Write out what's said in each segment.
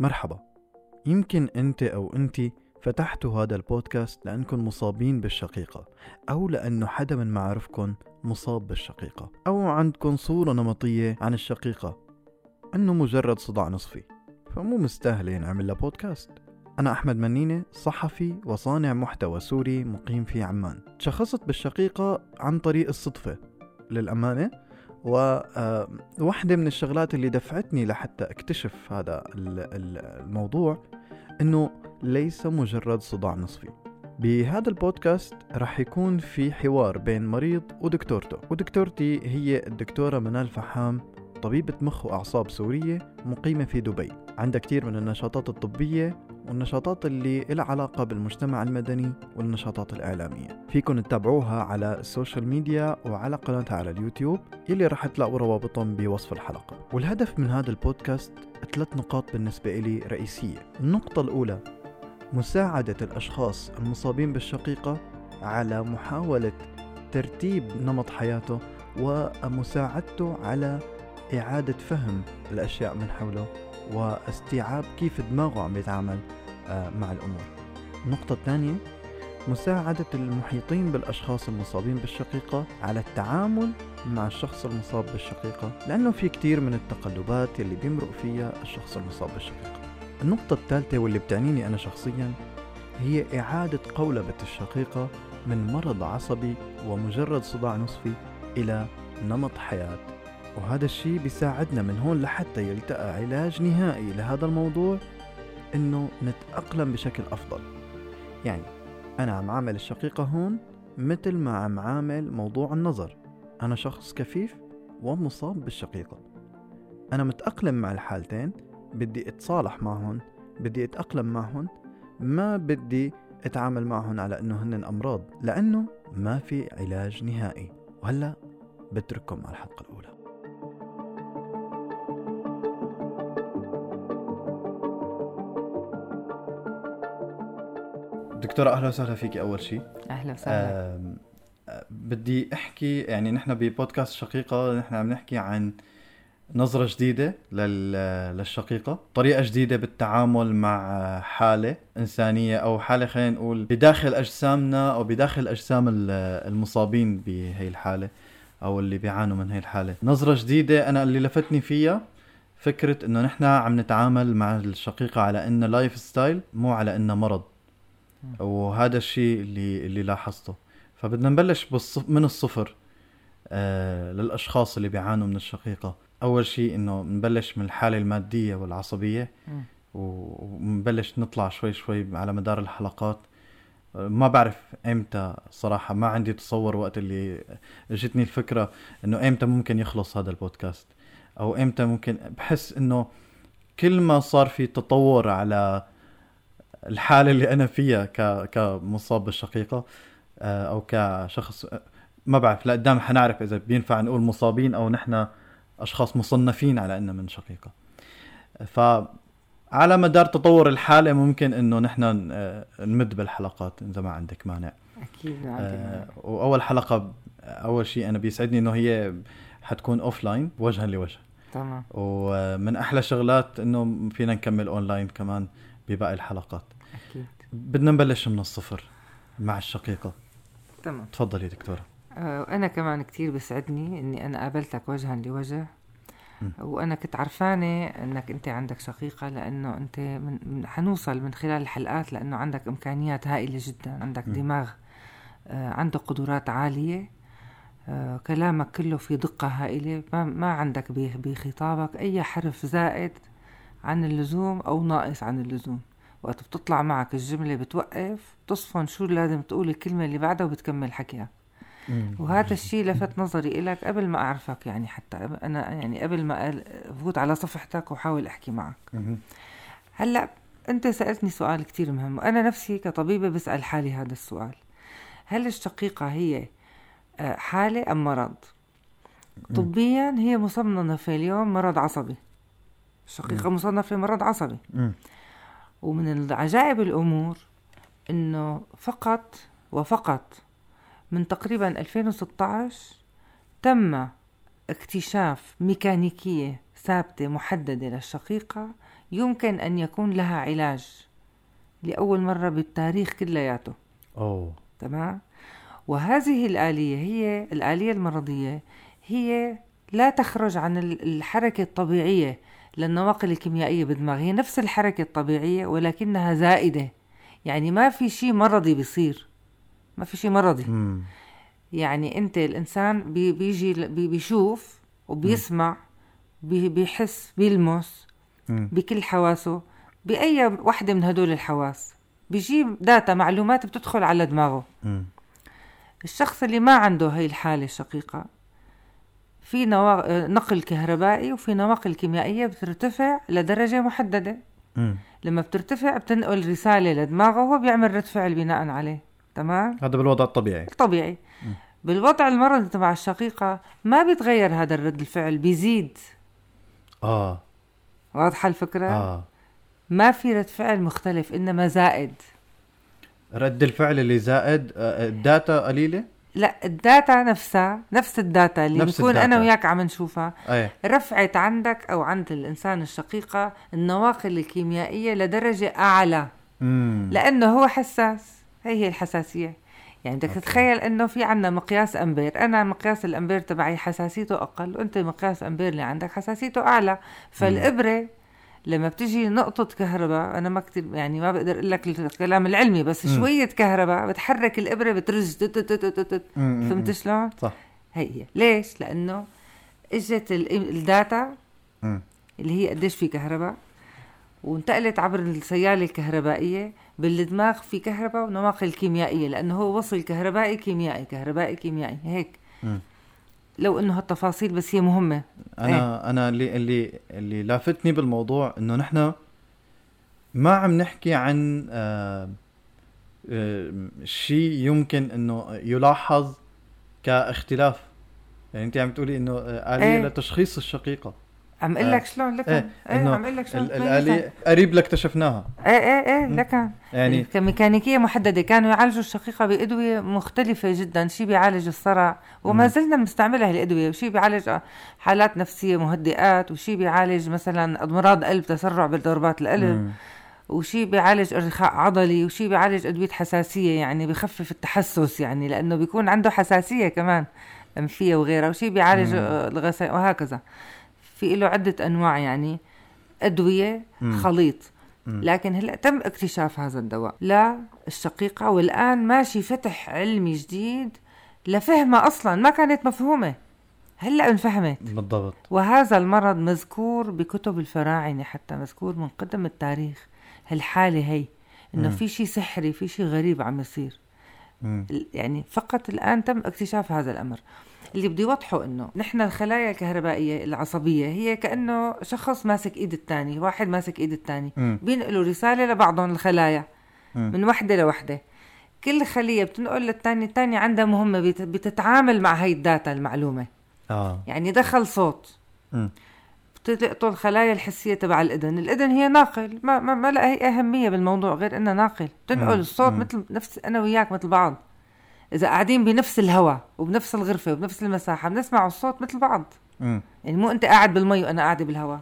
مرحبا. يمكن أنت أو أنت فتحتوا هذا البودكاست لأنكم مصابين بالشقيقة أو لأنه حدا من معارفكم مصاب بالشقيقة أو عندكم صورة نمطية عن الشقيقة. أنه مجرد صداع نصفي فمو مستاهلة نعمل له بودكاست. أنا أحمد منينة صحفي وصانع محتوى سوري مقيم في عمان. تشخصت بالشقيقة عن طريق الصدفة. للأمانة وواحدة آه، من الشغلات اللي دفعتني لحتى اكتشف هذا الموضوع إنه ليس مجرد صداع نصفي. بهذا البودكاست رح يكون في حوار بين مريض ودكتورته. ودكتورتي هي الدكتورة منال فحام طبيبة مخ وأعصاب سورية مقيمة في دبي. عندها كثير من النشاطات الطبية والنشاطات اللي لها علاقة بالمجتمع المدني والنشاطات الإعلامية. فيكن تتابعوها على ال social media وعلى قناتها على اليوتيوب يلي راح تلاقوا روابطهم بوصف الحلقة. والهدف من هذا البودكاست ثلاث نقاط بالنسبة لي رئيسية. النقطة الأولى مساعدة الأشخاص المصابين بالشقيقة على محاولة ترتيب نمط حياته ومساعدته على إعادة فهم الأشياء من حوله. واستيعاب كيف دماغه عم يتعامل آه، مع الأمور. النقطة الثانية مساعدة المحيطين بالأشخاص المصابين بالشقيقة على التعامل مع الشخص المصاب بالشقيقة لأنه في كتير من التقلبات اللي بيمرق فيها الشخص المصاب بالشقيقة. النقطة الثالثة واللي بتعنيني أنا شخصيا هي إعادة قولبة الشقيقة من مرض عصبي ومجرد صداع نصفي إلى نمط حياة. وهذا الشيء بيساعدنا من هون لحتى يلتقى علاج نهائي لهذا الموضوع إنه نتأقلم بشكل أفضل. يعني أنا عم عامل الشقيقة هون مثل ما عم عامل موضوع النظر. أنا شخص كفيف ومصاب بالشقيقة. أنا متأقلم مع الحالتين بدي أتصالح معهم بدي أتأقلم معهم ما بدي أتعامل معهم على إنه هن أمراض لأنه ما في علاج نهائي. وهلأ بترككم مع الحلقة الأولى. دكتورة أهلا وسهلا فيك أول شيء أهلا وسهلا. بدي أحكي يعني نحن ببودكاست شقيقة نحن عم نحكي عن نظرة جديدة للشقيقة طريقة جديدة بالتعامل مع حالة إنسانية أو حالة خلينا نقول بداخل أجسامنا أو بداخل أجسام المصابين بهي الحالة أو اللي بيعانوا من هي الحالة. نظرة جديدة أنا اللي لفتني فيها فكرة إنه نحن عم نتعامل مع الشقيقة على إنه lifestyle مو على إنه مرض. وهذا الشيء اللي اللي لاحظته. فبدنا نبلش بالصف من الصفر آه للأشخاص اللي بيعانوا من الشقيقة. أول شيء إنه نبلش من الحالة المادية والعصبية ونبلش نطلع شوي شوي على مدار الحلقات. ما بعرف إمتى صراحة ما عندي تصور وقت اللي اجتني الفكرة إنه إمتى ممكن يخلص هذا البودكاست. أو إمتى ممكن بحس إنه كل ما صار في تطور على الحالة اللي أنا فيها ك كمصاب بالشقيقة آه، أو كشخص آه، ما بعرف لقدام حنعرف إذا بينفع نقول مصابين أو نحن أشخاص مصنفين على اننا من شقيقة. ف على مدار تطور الحالة ممكن إنه نحن آه، نمد بالحلقات إذا ما عندك مانع. أكيد ما عندي مانع. وأول حلقة أول شيء أنا بيسعدني إنه هي حتكون offline وجها لوجه. تمام. ومن أحلى شغلات إنه فينا نكمل أونلاين كمان بباقي الحلقات. بدنا نبلش من الصفر مع الشقيقة. تمام. تفضلي دكتورة. آه، أنا كمان كتير بسعدني إني أنا قابلتك وجها لوجه. م. وأنا كنت عرفانة إنك أنت عندك شقيقة لأنه أنت من حنوصل من خلال الحلقات لأنه عندك إمكانيات هائلة جدا عندك م. دماغ آه، عنده قدرات عالية آه، كلامك كله في دقة هائلة ما, ما عندك بخطابك أي حرف زائد عن اللزوم أو ناقص عن اللزوم. وقت بتطلع معك الجملة بتوقف تصفن شو لازم تقول الكلمة اللي بعدها وبتكمل حكيها. وهذا الشيء لفت نظري إلك قبل ما أعرفك يعني حتى. أنا يعني قبل ما أفوت على صفحتك وحاول أحكي معك. هلأ أنت سألتني سؤال كتير مهم وأنا نفسي كطبيبة بسأل حالي هذا السؤال. هل الشقيقة هي آه، حالة أم مرض؟ طبيا هي مصنفة اليوم مرض عصبي. الشقيقة مصنفة مرض عصبي. ومن عجائب الأمور إنه فقط وفقط من تقريبا 2016 تم اكتشاف ميكانيكية ثابتة محددة للشقيقة يمكن أن يكون لها علاج لأول مرة بالتاريخ كلياته. أوه. تمام؟ وهذه الآلية هي الآلية المرضية هي لا تخرج عن الحركة الطبيعية للنواقل الكيميائية بالدماغ هي نفس الحركة الطبيعية ولكنها زائدة يعني ما في شيء مرضي بيصير ما في شيء مرضي مم. يعني أنت الإنسان بي بيجي بي بيشوف وبيسمع بي بيحس بيلمس مم. بكل حواسه بأي وحدة من هدول الحواس بيجيب data معلومات بتدخل على دماغه مم. الشخص اللي ما عنده هاي الحالة الشقيقة في نوا... نقل كهربائي وفي نواقل كيميائية بترتفع لدرجة محددة. مم. لما بترتفع بتنقل رسالة لدماغه وهو بيعمل رد فعل بناء عليه. تمام؟ هذا بالوضع الطبيعي. طبيعي. بالوضع المرضي تبع الشقيقة ما بيتغير هذا الرد الفعل بيزيد. آه. واضحة الفكرة؟ آه. ما في رد فعل مختلف إنما زائد. رد الفعل اللي زائد آه، ال data قليلة؟ لا ال data نفسها نفس ال data اللي نفس نكون أنا. وياك عم نشوفها. إيه رفعت عندك أو عند الإنسان الشقيقة النواقل الكيميائية لدرجة أعلى. مم. لأنه هو حساس. هي هي الحساسية. يعني بدك. تتخيل إنه في عندنا مقياس أمبير. أنا مقياس الأمبير تبعي حساسيته أقل وأنت مقياس أمبير اللي عندك حساسيته أعلى. فالإبرة لما بتجي نقطة كهرباء أنا ما كتير يعني ما بقدر أقول لك الكلام العلمي بس مم. شوية كهرباء بتحرك الإبرة بترج. فهمت شلون؟ صح هي هي ليش؟ لأنه إجت ال- الداتا. اللي هي قديش في كهرباء وانتقلت عبر السيالة الكهربائية بالدماغ في كهرباء ونواقل كيميائية لأنه هو وصل كهربائي كيميائي كهربائي كيميائي هيك مم. لو إنه هالتفاصيل بس هي مهمة. أنا أنا اللي اللي اللي لافتني بالموضوع إنه نحن ما عم نحكي عن آه آه شيء يمكن إنه يلاحظ كاختلاف. يعني أنت عم تقولي إنه آه، آلية إيه. لتشخيص الشقيقة. عم أقول آه. لك شلون لك إيه، إيه إنه عم أقول لك شلون؟ ال- الآلية قريب لك اكتشفناها. إيه إيه إيه مم. لك يعني كميكانيكية محددة كانوا يعالجوا الشقيقة بأدوية مختلفة جدا شيء بيعالج الصرع. وما. زلنا بنستعملها الأدوية وشيء بيعالج حالات نفسية مهدئات وشيء بيعالج مثلا أمراض قلب تسرع بضربات القلب. مم. وشيء بيعالج ارتخاء عضلي وشيء بيعالج أدوية حساسية يعني بخفف التحسس يعني لأنه بيكون عنده حساسية كمان أنفية وغيرها. وشيء بيعالج الغثيان وهكذا. في له عدة أنواع يعني مم. خليط. لكن هلأ تم اكتشاف هذا الدواء. للشقيقه والآن ماشي فتح علمي جديد لفهمها أصلا ما كانت مفهومة. هلأ انفهمت. بالضبط. وهذا المرض مذكور بكتب الفراعنة حتى مذكور من قدم التاريخ. هالحالة هي إنه. في شيء سحري في شيء غريب عم يصير. يعني فقط الآن تم اكتشاف هذا الأمر. اللي بدي يوضحه إنه نحن الخلايا الكهربائية العصبية هي كأنه شخص ماسك إيد الثاني واحد ماسك إيد الثاني. بينقلوا رسالة لبعضهم الخلايا مم. من وحدة لوحدة. كل خلية بتنقل للثانية الثانية عندها مهمة بت- بتتعامل مع هاي الداتا المعلومة. آه. يعني دخل صوت. مم. بتلقطوا الخلايا الحسية تبع الإذن الإذن هي ناقل ما, ما, ما لها أي أهمية بالموضوع غير إنها ناقل تنقل مم. الصوت. مثل نفس أنا وياك مثل بعض إذا قاعدين بنفس الهواء وبنفس الغرفة وبنفس المساحة بنسمع الصوت مثل بعض مم. يعني مو أنت قاعد بالمي وأنا قاعدة بالهواء.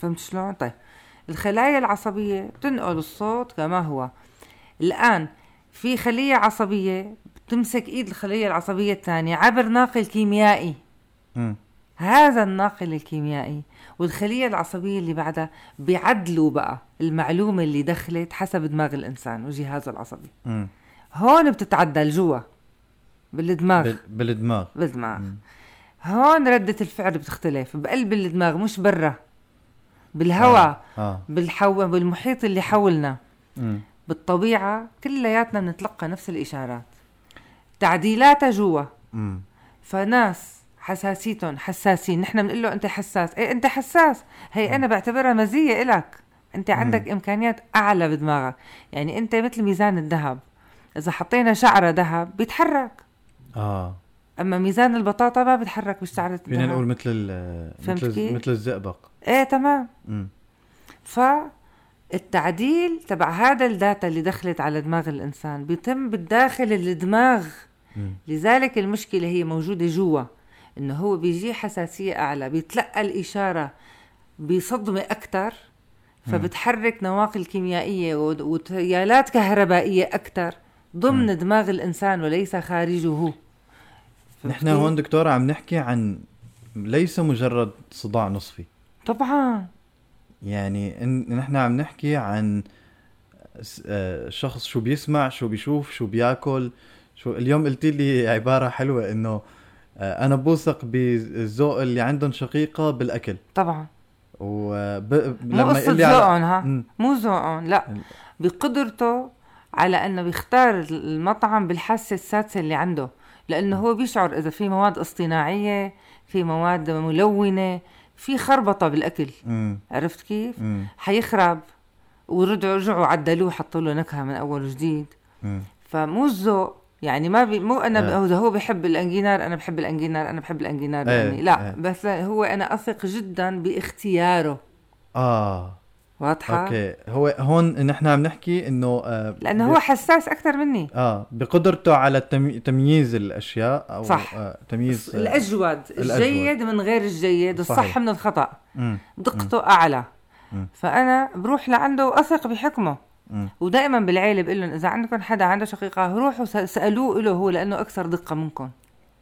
فهمت شلون؟ طيب الخلايا العصبية بتنقل الصوت كما هو الآن في خلية عصبية بتمسك إيد الخلية العصبية الثانية عبر ناقل كيميائي مم. هذا الناقل الكيميائي والخلية العصبية اللي بعدها بيعدلوا بقى المعلومة اللي دخلت حسب دماغ الإنسان وجهازه العصبي مم. هون بتتعدل جوا بالدماغ بال- بالدماغ بالدماغ مم. هون ردة الفعل بتختلف بقلب الدماغ مش برا بالهواء آه بالحو... بالمحيط اللي حولنا مم. بالطبيعة كلياتنا بنتلقى نفس الإشارات تعديلاتها جوا. فناس حساسيتهم حساسين. نحن بنقول له أنت حساس. إيه أنت حساس؟ هي أنا بعتبرها مزية إلك. أنت عندك إمكانيات أعلى بدماغك. يعني أنت مثل ميزان الذهب. إذا حطينا شعره ذهب بيتحرك. آه. أما ميزان البطاطا ما بيتحرك بالشعره فينا نقول مثل مثل؟ مثل الزئبق. إيه تمام. مم. فالتعديل تبع هذا الداتا اللي دخلت على دماغ الإنسان بيتم بالداخل الدماغ. مم. لذلك المشكلة هي موجودة جوا. إنه هو بيجي حساسية أعلى بيتلقى الإشارة بصدمة أكثر فبتحرك نواقل كيميائية وت- وتيالات كهربائية أكثر ضمن دماغ الإنسان وليس خارجه. نحن؟ هون دكتورة عم نحكي عن ليس مجرد صداع نصفي. طبعا. يعني إن- نحن عم نحكي عن آه، شخص شو بيسمع شو بيشوف شو بياكل شو اليوم قلت لي عبارة حلوة إنه أنا بوثق بالذوق اللي عندهم شقيقة بالأكل طبعا وب... مو قصة ذوقهم ها. مو ذوقهم لا بقدرته على إنه بيختار المطعم بالحاسة السادسة اللي عنده لأنه هو بيشعر إذا في مواد اصطناعية في مواد ملونة في خربطة بالأكل مم. عرفت كيف؟ مم. حيخرب ورجعوا رجعوا عدلوه حطوا له نكهة من أول وجديد مم. فمو الذوق يعني ما بي مو أنا آه. ب... هو بحب الأنجينار أنا بحب الأنجينار أنا بحب الأنجينار إيه، يعني لا إيه. بس هو أنا أثق جدا باختياره آه واضحة أوكي هو هون نحن عم نحكي إنه آه لأنه هو حساس أكثر مني آه بقدرته على التمي... تمييز الأشياء أو صح. آه تمييز آه، الأجود الجيد من غير الجيد الصح صحيح. من الخطأ مم. دقته أعلى مم. فأنا بروح لعنده وأثق بحكمه ودائما بالعيلة بقول لهم إذا عندكم حدا عنده شقيقة روحوا سألوه له هو لأنه أكثر دقة منكم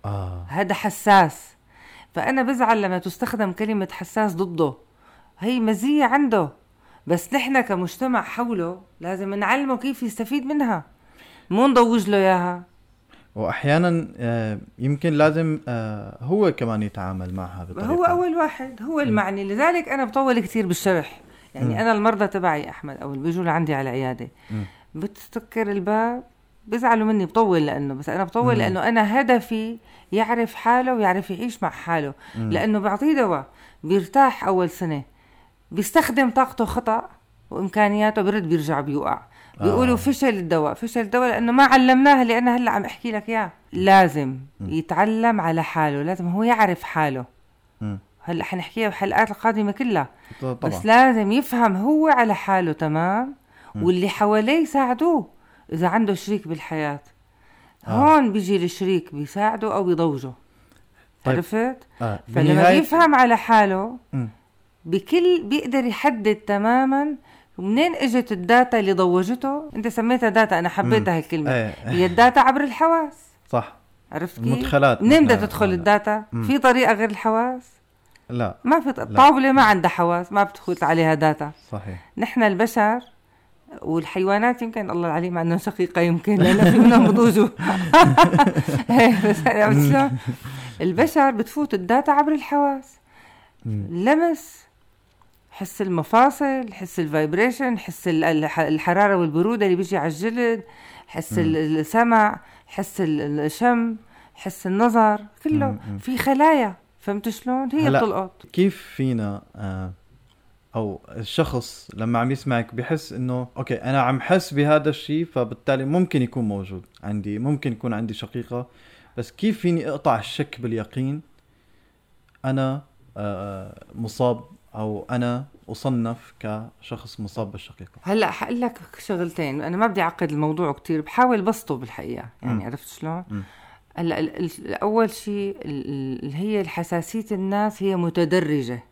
آه. هذا حساس. فأنا بزعل لما تستخدم كلمة حساس ضده. هي مزية عنده. بس نحن كمجتمع حوله لازم نعلمه كيف يستفيد منها. مو نضوج له إياها. واحيانا آه يمكن لازم آه هو كمان يتعامل معها بطريقه هو أول واحد هو المعني. لذلك أنا بطول كثير بالشرح. يعني مم. أنا المرضى تبعي أحمد أو اللي بيجوا لعندي على عيادة مم. بتسكر الباب بزعلوا مني بطول لأنه بس أنا بطول مم. لأنه أنا هدفي يعرف حاله ويعرف يعيش مع حاله مم. لأنه بعطيه دواء بيرتاح أول سنة بيستخدم طاقته خطأ وإمكانياته برد بيرجع بيوقع بيقولوا آه. فشل الدواء فشل الدواء لأنه ما علمناه اللي أنا هلأ عم أحكي لك إياه لازم يتعلم على حاله لازم هو يعرف حاله مم. هلا حنحكيها بالحلقات القادمة كلها. طبعا. بس لازم يفهم هو على حاله تمام؟ واللي حواليه يساعدوه إذا عنده شريك بالحياة. آه. هون بيجي الشريك بيساعده أو بيضوجه طيب. عرفت؟ آه. فلما بيفهم على حاله مم. بكل بيقدر يحدد تماما منين إجت ال data اللي ضوجته أنت سميتها data أنا حبيتها هالكلمة. إيه. هي ال data عبر الحواس. صح. عرفت كيف؟ المدخلات. منين بدها نحن- تدخل هلا. ال data؟ مم. في طريقة غير الحواس؟ لا. ما في الطاوله ما عندها حواس ما بتدخل عليها data صحيح. نحن البشر والحيوانات يمكن الله العليم عندهم شقيقة يمكن لأن في منهم بضوجوا؟ البشر بتفوت ال data عبر الحواس. لمس حس المفاصل حس ال vibration حس ال- الح- الحرارة والبرودة اللي بيجي على الجلد حس ال- السمع حس ال- الشم حس النظر كله. في خلايا. فهمت شلون؟ هي بتلقط. كيف فينا آه أو الشخص لما عم يسمعك بحس إنه أوكي أنا عم حس بهذا الشيء فبالتالي ممكن يكون موجود عندي ممكن يكون عندي شقيقة بس كيف فيني أقطع الشك باليقين؟ أنا آه مصاب أو أنا أصنف كشخص مصاب بالشقيقة. هلا حقول لك شغلتين. أنا ما بدي أعقد الموضوع كتير بحاول بسطه بالحقيقة. يعني مم. عرفت شلون؟ مم. أول شيء هي الحساسية الناس هي متدرجة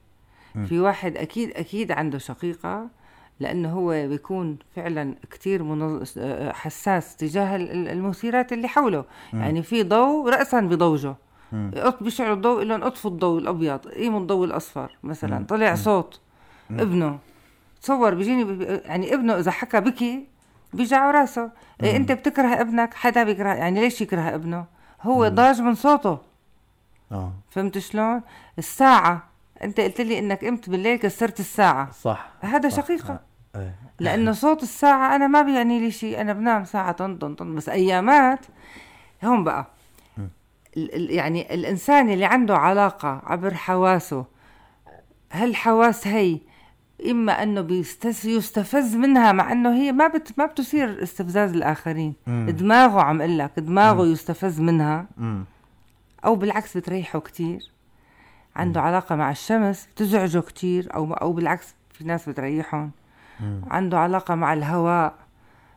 مم. في واحد أكيد أكيد عنده شقيقة لأنه هو بيكون فعلا كتير منظ... حساس تجاه ال- ال- المثيرات اللي حوله مم. يعني في ضوء راسا بضوجه بيشعلوا الضوء لهم اطفوا الضوء الأبيض قيموا الضوء الأصفر مثلا مم. طلع. صوت مم. ابنه تصور بيجيني بي- يعني ابنه إذا حكى بكي بيجع راسه إيه. أنت بتكره ابنك حدا بيكره يعني ليش يكره ابنه هو. ضاج من صوته. آه. فهمت شلون؟ الساعة أنت قلت لي إنك قمت بالليل كسرت الساعة. صح. هذا صح. شقيقة. آه. إيه. لأنه صوت الساعة أنا ما بيعني لي شيء. أنا بنام ساعة طن طن طن بس أيامات. هون بقى. يعني الإنسان اللي عنده علاقة عبر حواسه هالحواس هي إما أنه بيستس يستفز منها مع أنه هي ما بت ما بتثير استفزاز الآخرين مم. دماغه عم أقول لك دماغه يستفز منها مم. أو بالعكس بتريحه كتير عنده علاقة مع الشمس بتزعجه كتير أو أو بالعكس في ناس بتريحهم مم. عنده علاقة مع الهواء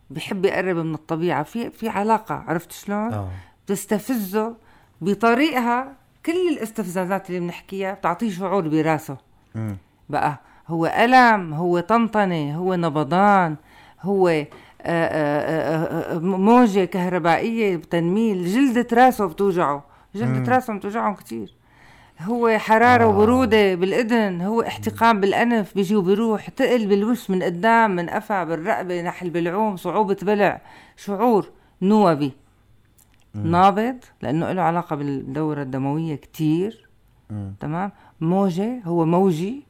بحب يقرب من الطبيعة في في علاقة عرفت شلون؟ آه بتستفزه بطريقها كل الاستفزازات اللي بنحكيها بتعطيه شعور براسه مم. بقى هو ألم هو طنطنة هو نبضان هو آه، آه، آه، موجة كهربائية تنميل جلدة راسه بتوجعه جلدة راسه بتوجعهم كتير. هو حرارة آه. وبرودة بالإذن هو احتقان بالأنف بيجي وبيروح تقل بالوش من قدام من قفا بالرقبة نحل بالعوم صعوبة بلع شعور نوبي. نابض لأنه له علاقة بالدورة الدموية كتير. مم. تمام؟ موجة هو موجي.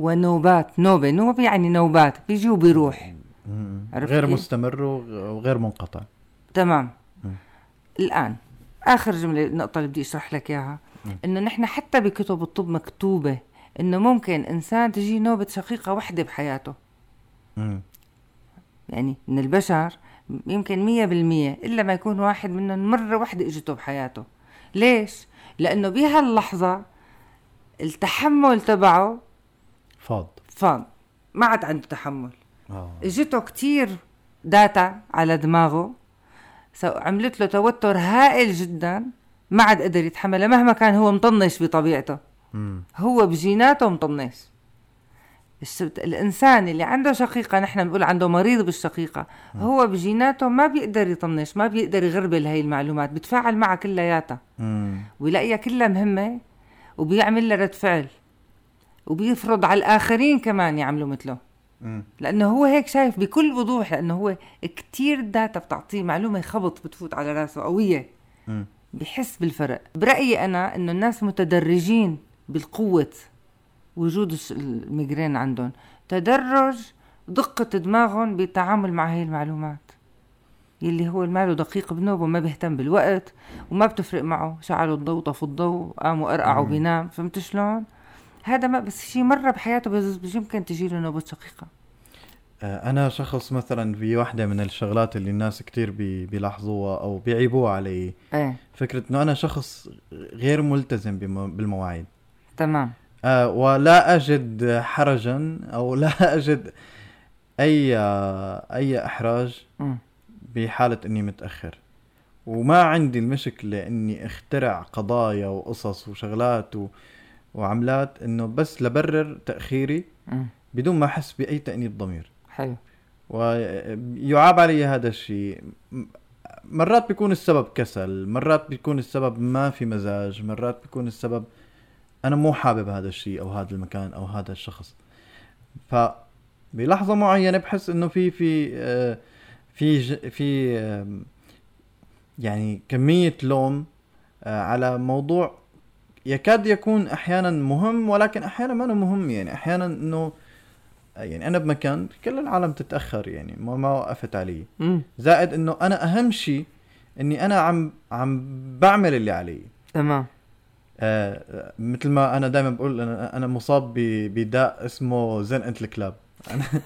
ونوبات نوبة نوبة يعني نوبات بيجي وبيروح. غير مستمر وغير منقطع. تمام. مم. الآن آخر جملة النقطة اللي بدي أشرح لك إياها. إنه نحن حتى بكتب الطب مكتوبة إنه ممكن إنسان تجي نوبة شقيقة وحدة بحياته. مم. يعني من البشر يمكن مية بالمية إلا ما يكون واحد منهم مرة واحدة إجته بحياته. ليش؟ لأنه بهاللحظة التحمل تبعه فاض فاض ما عاد عنده تحمل. آه. اجته كتير داتا على دماغه. عملت له توتر هائل جدا. ما عاد قدر يتحملها مهما كان هو مطنش بطبيعته. مم. هو بجيناته مطنش. الإنسان اللي عنده شقيقة نحن بنقول عنده مريض بالشقيقة مم. هو بجيناته ما بيقدر يطنش ما بيقدر يغربل هاي المعلومات بتفاعل معها كلياتها. ويلاقيها كلها مهمة وبيعمل لها رد فعل. وبيفرض على الآخرين كمان يعملوا مثله. لأنه هو هيك شايف بكل وضوح لأنه هو كتير داتا بتعطيه معلومة خبط بتفوت على راسه قوية. بحس بالفرق. برأيي أنا إنه الناس متدرجين بالقوة وجود ال migraine عندهم. تدرج دقة دماغهم بالتعامل مع هاي المعلومات. يلي هو ال ماله دقيق بنوبه ما بيهتم بالوقت وما بتفرق معه. شعلوا الضوء طفوا الضوء قاموا أرقعوا بينام فهمت شلون؟ هذا ما بس شي مرة بحياته بس يمكن تجي له نوبة شقيقة. آه، أنا شخص مثلا في واحدة من الشغلات اللي الناس كتير بي بيلاحظوها أو بيعيبوها علي. إيه؟ فكرة إنه أنا شخص غير ملتزم بالمواعيد. تمام. آه ولا أجد حرجا أو لا أجد أي أي إحراج م. بحالة إني متأخر. وما عندي المشكلة إني أخترع قضايا وقصص وشغلات و... وعملات إنه بس لبرر تأخيري بدون ما أحس بأي تأنيب ضمير. حلو. ويعاب علي هذا الشيء. مرات بيكون السبب كسل مرات بيكون السبب ما في مزاج مرات بيكون السبب أنا مو حابب هذا الشيء أو هذا المكان أو هذا الشخص. ف بلحظة معينة بحس إنه في في آه، في في يعني كمية لوم آه، على موضوع يكاد يكون أحيانا مهم ولكن أحيانا ما مهم. يعني أحيانا إنه يعني أنا بمكان كل العالم تتأخر يعني ما ما وقفت علي زائد إنه أنا أهم شيء إني أنا عم عم بعمل اللي علي. تمام. آه مثل ما أنا دائما بقول أنا أنا مصاب بداء اسمه زنقة الكلاب. أنا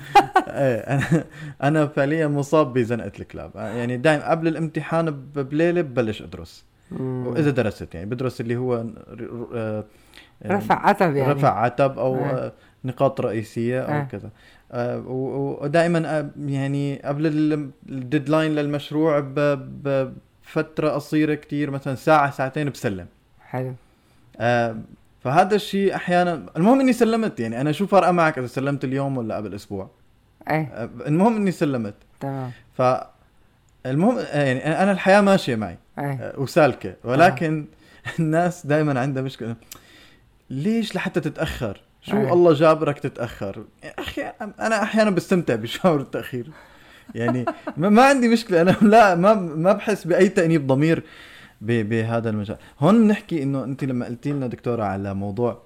إيه أنا أنا فعليا مصاب بزنقة الكلاب. يعني دائما قبل الامتحان بليلة ببلش أدرس. وإذا درست يعني بدرس اللي هو آه، رفع عتب يعني. رفع عتب أو آه. نقاط رئيسية أو آه. كذا. آه ودائما آه، يعني قبل الديدلاين للمشروع بفترة قصيرة كتير مثلا ساعة ساعتين بسلم. حلو. آه فهذا الشيء أحيانا المهم إني سلمت يعني. أنا شو فارقة معك إذا سلمت اليوم ولا قبل أسبوع؟ إيه. المهم إني سلمت. تمام. ف المهم يعني أنا الحياة ماشية معي أي. وسالكة. ولكن آه. الناس دائما عندها مشكلة ليش لحتى تتأخر؟ شو أي. الله جابرك تتأخر؟ أخي أنا أحيانا بستمتع بشعور التأخير. يعني ما عندي مشكلة. أنا لا ما ما بحس بأي تأنيب ضمير بهذا المجال. هون بنحكي إنه أنت لما قلتي لنا دكتورة على موضوع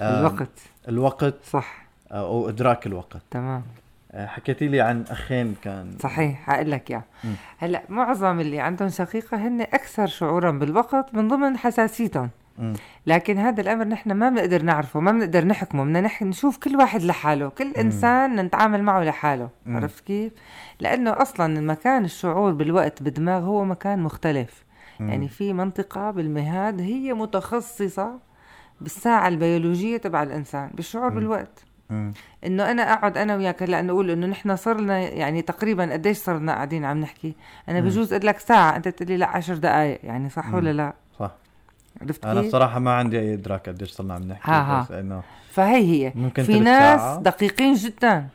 الوقت. الوقت صح. أو إدراك الوقت. تمام. آه، حكيتي لي عن أخين كان صحيح هقول لك اياه هلأ معظم اللي عندهم شقيقة هن أكثر شعورا بالوقت من ضمن حساسيتهم لكن هذا الأمر نحن ما بنقدر نعرفه ما بنقدر نحكمه بدنا. نشوف كل واحد لحاله كل. إنسان نتعامل معه لحاله. عرفت كيف لأنه أصلا مكان الشعور بالوقت بالدماغ هو مكان مختلف. يعني في منطقة بالمهاد هي متخصصة بالساعة البيولوجية تبع الإنسان بالشعور. بالوقت إنه أنا أقعد أنا وياك هلأ نقول إنه نحن صرنا يعني تقريبا قديش صرنا قاعدين عم نحكي أنا بجوز أقول لك ساعة أنت تقول لي لا 10 دقائق يعني صح مم. ولا لا صح عرفت أنا؟ بصراحة ما عندي أي إدراك قديش صرنا عم نحكي ها ها. بس إنه فهي هي ممكن في ناس ساعة. دقيقين جدا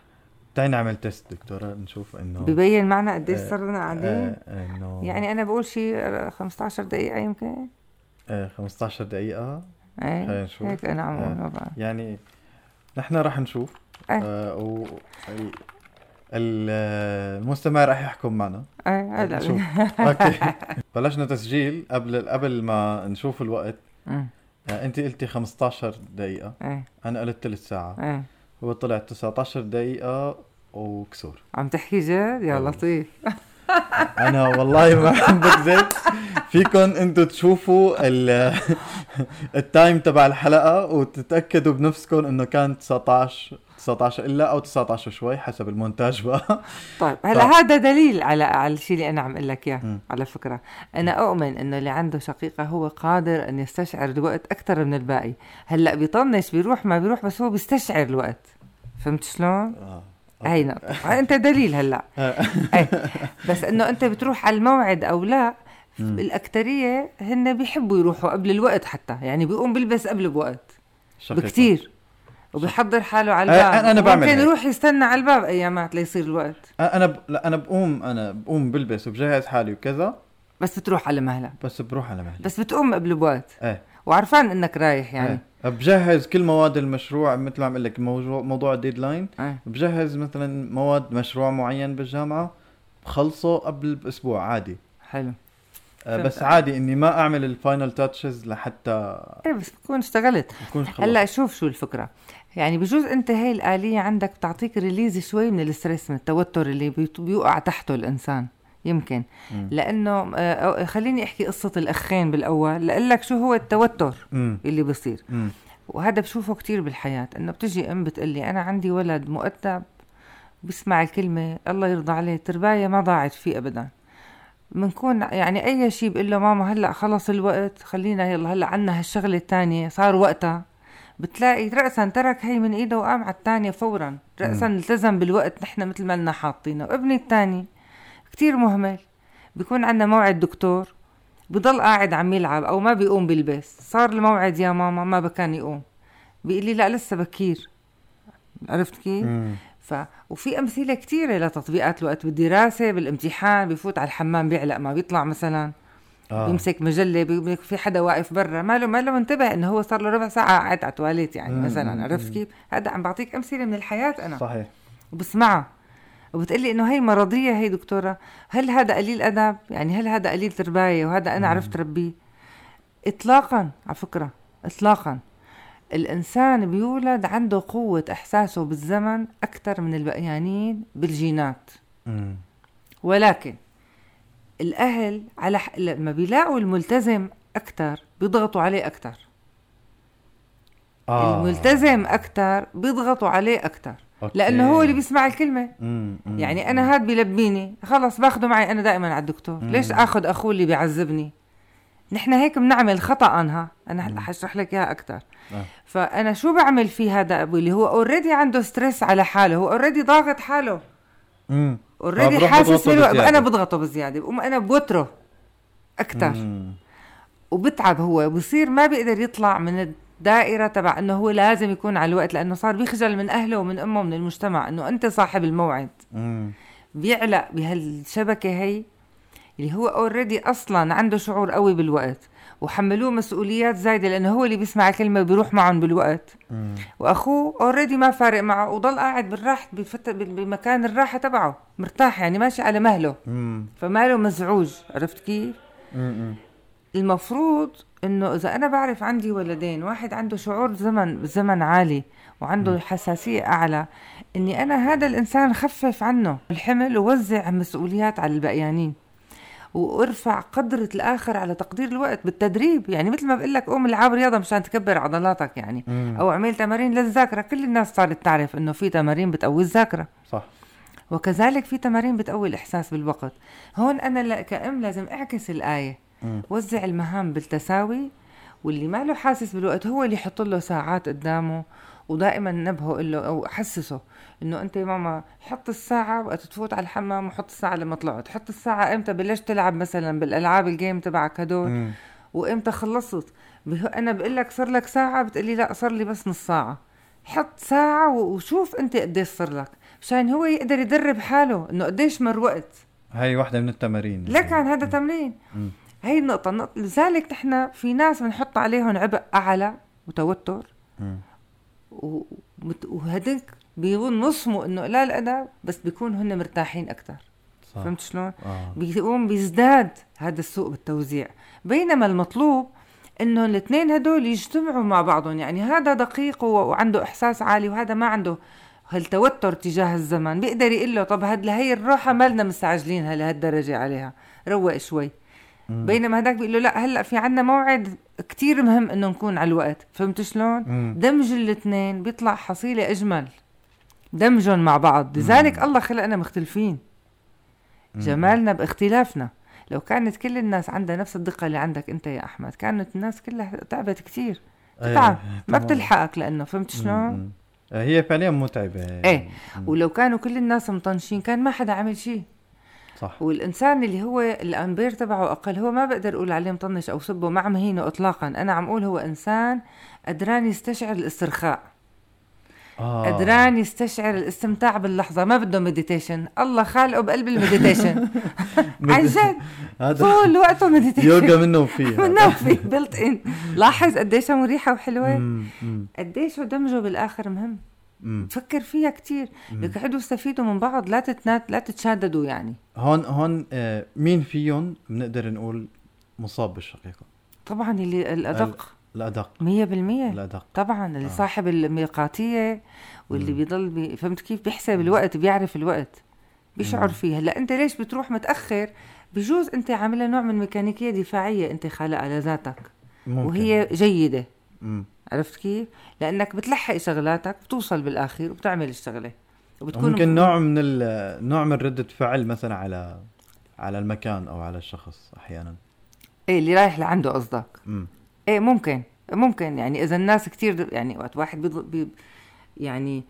تعي نعمل test دكتوره نشوف إنه ببين معنا قديش آه، صرنا قاعدين آه، إنه يعني أنا بقول شيء 15 دقيقة يمكن آه، 15 دقيقة إيه. هيك أنا عم آه. بقى. يعني نحن راح نشوف. إيه. آه و ال- المستمع راح يحكم معنا. هلا نشوف. Okay. بلشنا تسجيل قبل قبل ما نشوف الوقت. أمم، آه انت قلتي 15 دقيقة. إيه. أنا قلت ثلث ساعة. إيه. هو طلع 19 دقيقة وكسور. عم تحكي جد؟ يا أيوة. لطيف. أنا والله ما عم بكذب فيكم أنتم تشوفوا ال- التايم تبع الحلقة وتتأكدوا بنفسكم انه كان 19 19 إلا أو 19 شوي حسب المونتاج بقى طيب هلا طيب. هذا دليل على على الشيء اللي أنا عم أقول لك إياه. على فكرة أنا أؤمن إنه اللي عنده شقيقة هو قادر إن يستشعر الوقت أكثر من الباقي هلأ بيطنش بيروح ما بيروح بس هو بيستشعر الوقت فهمت شلون آه. هي نقطة أنت دليل هلأ. بس إنه أنت بتروح على الموعد أو لا مم. الاكثريه هن بيحبوا يروحوا قبل الوقت حتى. يعني بيقوم بيلبس قبل بوقت. شقيقة. بكتير. وبيحضر حاله على الباب. أنا بعمل ممكن. يروح يستنى على الباب أيامات ليصير الوقت. أنا ب... لا أنا بقوم أنا بقوم بلبس وبجهز حالي وكذا. بس بتروح على مهلك. بس بروح على مهلي بس بتقوم قبل بوقت. إيه. وعرفان إنك رايح يعني. إيه. بجهز كل مواد المشروع مثل ما عم لك موضوع موضوع ال deadline إيه. بجهز مثلا مواد مشروع معين بالجامعة بخلصه قبل باسبوع عادي. حلو. بس عادي إني ما أعمل ال final touches لحتى إيه بس بتكون اشتغلت. خلص هلأ شوف شو الفكرة. يعني بجوز أنت هاي الآلية عندك بتعطيك release شوي من ال stress من التوتر اللي بيوقع تحته الإنسان يمكن. مم. لأنه آه، خليني أحكي قصة الأخين بالأول. لأقول لك شو هو التوتر امم اللي بصير. امم وهذا بشوفه كتير بالحياة. إنه بتجي أم بتقلي أنا عندي ولد مؤدب بيسمع الكلمة الله يرضى عليه ترباية ما ضاعت فيه أبدا. بنكون يعني أي شيء بقول له ماما هلأ خلص الوقت خلينا يلا هلأ عنا هالشغلة التانية صار وقتها. بتلاقي رأسا ترك هي من إيده وقام على الثانية فورا. رأسا التزم بالوقت نحن مثل ما لنا حاطينه. وابني الثاني كتير مهمل. بيكون عندنا موعد دكتور. بضل قاعد عم يلعب أو ما بيقوم بيلبس صار الموعد يا ماما ما بكان يقوم. بيقول لي لا لسه بكير. عرفت كيف؟ ف وفي أمثلة كثيره لتطبيقات الوقت. بالدراسه بالامتحان بفوت على الحمام بيعلق ما بيطلع مثلا. آه. بيمسك مجلة بيمسك في حدا واقف برا. ما له ما له منتبه إنه هو صار له ربع ساعة قاعد على التواليت يعني مم، مثلا. مم، عرفت مم. كيف؟ هذا عم بعطيك أمثلة من الحياة أنا. صحيح. وبسمعها. وبتقلي إنه هي مرضية هي دكتورة. هل هذا قليل أدب؟ يعني هل هذا قليل ترباية؟ وهذا أنا عرفت ربيه اطلاقا على فكرة اطلاقا. الإنسان بيولد عنده قوة إحساسه بالزمن أكثر من البقيانين بالجينات. امم ولكن الأهل على ح... لما بيلاقوا الملتزم أكثر بيضغطوا عليه أكثر آه. الملتزم أكثر بيضغطوا عليه أوكي. لأنه هو اللي بيسمع الكلمة. مم، مم، يعني أنا هاد بيلبيني. خلص باخده معي أنا دائما على الدكتور. مم. ليش آخذ أخوه اللي بيعذبني؟ نحن هيك بنعمل خطأ ها أنا هلا حشرح لك إياها أكثر آه. فأنا شو بعمل في هذا أبوي؟ اللي هو already عنده stress على حاله. هو already ضاغط حاله. امم already حاسس بزيادة. أنا بضغطه بزيادة. بقوم أنا بوتره أكثر. وبتعب هو. بصير ما بيقدر يطلع من الدائرة تبع إنه هو لازم يكون على الوقت لأنه صار بيخجل من أهله ومن أمه ومن المجتمع إنه أنت صاحب الموعد. مم. بيعلق بهالشبكة هي. اللي هو already أصلا عنده شعور قوي بالوقت وحملوه مسؤوليات زايدة لأنه هو اللي بيسمع الكلمة وبيروح معهم بالوقت مم. وأخوه already ما فارق معه وضل قاعد بالراحة بفت... بمكان الراحة تبعه مرتاح يعني ماشي على مهله مم. فماله مزعوج عرفت كيف؟ مم. المفروض إنه إذا أنا بعرف عندي ولدين واحد عنده شعور زمن زمن عالي وعنده حساسية أعلى إني أنا هذا الإنسان خفف عنه الحمل ووزع مسؤوليات على البقيانين وارفع قدرة الآخر على تقدير الوقت بالتدريب. يعني مثل ما بقول لك قوم العب رياضة مشان تكبر عضلاتك يعني. مم. أو اعمل تمارين للذاكرة. كل الناس صارت تعرف إنه في تمارين بتقوي الذاكرة. صح. وكذلك في تمارين بتقوي الإحساس بالوقت. هون أنا لا- كأم لازم أعكس الآية. مم. وزع المهام بالتساوي واللي ما له حاسس بالوقت هو اللي يحط له ساعات قدامه ودائما نبهه له أو حسسه إنه أنت ماما حط الساعة وقت تفوت على الحمام وحط الساعة لما طلعت. حط الساعة إمتى؟ بلشت تلعب مثلا بالألعاب الجيم تبعك هدول. وإمتى خلصت؟ أنا بقول لك صار لك ساعة بتقولي لا صار لي بس نص ساعة. حط ساعة وشوف أنت قديش صار لك. مشان هو يقدر يدرب حاله إنه قديش مر وقت. هاي واحدة من التمارين. لك عن هذا تمرين. مم. هي النقطة. النقطة لذلك نحن في ناس بنحط عليهم عبء أعلى وتوتر. مم. وهديك بينصموا إنه قلال ادب بس بيكون هن مرتاحين أكثر صح. فهمت شلون؟ آه. بيقوم بيزداد هذا السوق بالتوزيع. بينما المطلوب إنه الاثنين هدول يجتمعوا مع بعضهم. يعني هذا دقيق وعنده إحساس عالي وهذا ما عنده هالتوتر تجاه الزمن. بيقدر يقول له طب هاد لهي الراحه مالنا مستعجلينها لهالدرجه عليها. روق شوي. مم. بينما هداك بيقول له لا هلأ في عنا موعد كتير مهم إنه نكون على الوقت. فهمت شلون. دمج الاثنين بيطلع حصيلة أجمل. دمجهم مع بعض لذلك الله خلقنا مختلفين. جمالنا باختلافنا لو كانت كل الناس عندها نفس الدقة اللي عندك أنت يا أحمد كانت الناس كلها تعبت كتير إيه، تتعب ما تمام. بتلحقك لأنه فهمت. شلون. آه، هي فعليا متعبة إيه. مم. ولو كانوا كل الناس مطنشين كان ما حدا عمل شيء صح والإنسان اللي هو الامبير تبعه أقل هو ما بقدر أقول عليه مطنش أو سبه ما عم هينه اطلاقا أنا عم أقول هو إنسان قدران يستشعر الاسترخاء آه. قدران يستشعر الاستمتاع باللحظة. ما بده meditation الله خالقه بقلب ال meditation عن جد. طول وقته meditation يوجا منه وفيه منه في built in لاحظ قديش مريحة وحلوة. قديش دمجه بالآخر مهم. فكر فيها كتير. لك اقعدوا استفيدوا من بعض. لا تتنات لا تتشاددوا يعني. هون هون آه، مين فيهم بنقدر نقول مصاب بالشقيقة؟ طبعا اللي الأدق. الأدق. 100% الأدق. طبعا اللي آه. صاحب الميقاتية واللي مم. بيضل بي... فهمت كيف؟ بيحسب الوقت بيعرف الوقت بيشعر مم. فيه هلا أنت ليش بتروح متأخر؟ بجوز أنت عاملها نوع من ميكانيكية دفاعية أنت خالقها لذاتك ممكن. وهي جيدة. مم. عرفت كيف؟ لأنك بتلحق شغلاتك بتوصل بالاخير وبتعمل الشغلة. وبتكون ممكن نوع من ال... نوع من ردة فعل مثلا على على المكان أو على الشخص أحيانا. إيه اللي رايح لعنده قصدك. إيه ممكن ممكن. يعني إذا الناس كتير يعني وقت واحد بيض... بي يعني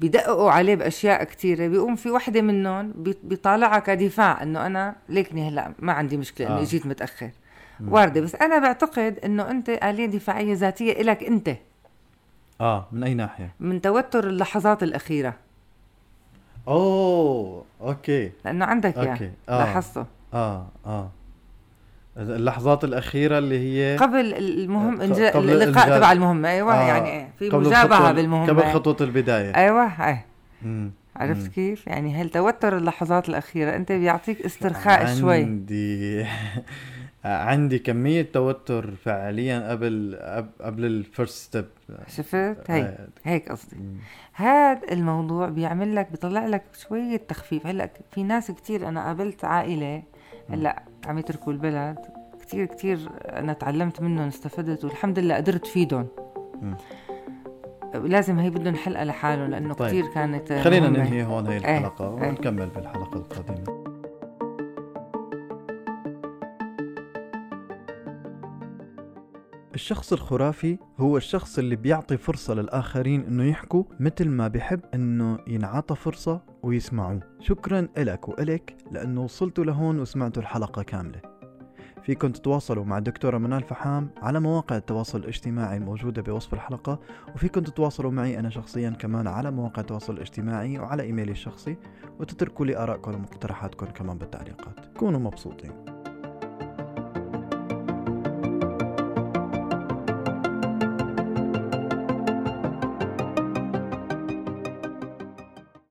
بيدققوا عليه بأشياء كتيرة بيقوم في وحدة منهم بي- بيطالعها كدفاع إنه أنا ليكني هلأ ما عندي مشكلة اني آه. جيت متأخر. واردة. بس أنا بعتقد إنه أنت آلية دفاعية ذاتية إلك أنت. آه من أي ناحية؟ من توتر اللحظات الأخيرة. أوه okay. لأنه عندك okay. اياه آه. لاحظته. آه آه. اللحظات الأخيرة اللي هي قبل المهم إنجاء قبل اللقاء. تبع المهمة أيوه آه. يعني إيه، في مجابهة بالمهمة قبل خطوة البداية أيوه إيه. عرفت مم. كيف؟ يعني هالتوتر اللحظات الأخيرة أنت بيعطيك استرخاء شوي عندي عندي كمية توتر فعليا قبل قب- قبل ال first step شفت؟ هي هيك قصدي هذا الموضوع بيعمل لك بيطلع لك شوية تخفيف هلأ في ناس كتير أنا قابلت عائلة هلا عم يتركوا البلد كتير كتير أنا تعلمت منهم استفدت والحمد لله قدرت فيدهم. لازم هي بدهم حلقة لحالهم لأنه طيب. كتير كانت خلينا مهمة. ننهي هون هي إيه، الحلقة إيه. ونكمل بالحلقة القادمة الشخص الخرافي هو الشخص اللي بيعطي فرصة للآخرين إنه يحكوا مثل ما بيحب إنه ينعطى فرصة ويسمعوه. شكرا إلك وإلك لأنه وصلتوا لهون وسمعتوا الحلقة كاملة. فيكم تتواصلوا مع الدكتورة منال فحام على مواقع التواصل الاجتماعي الموجودة بوصف الحلقة وفيكم تتواصلوا معي أنا شخصيا كمان على مواقع التواصل الاجتماعي وعلى إيميلي الشخصي وتتركوا لي آرائكم ومقترحاتكم كمان بالتعليقات. كونوا مبسوطين.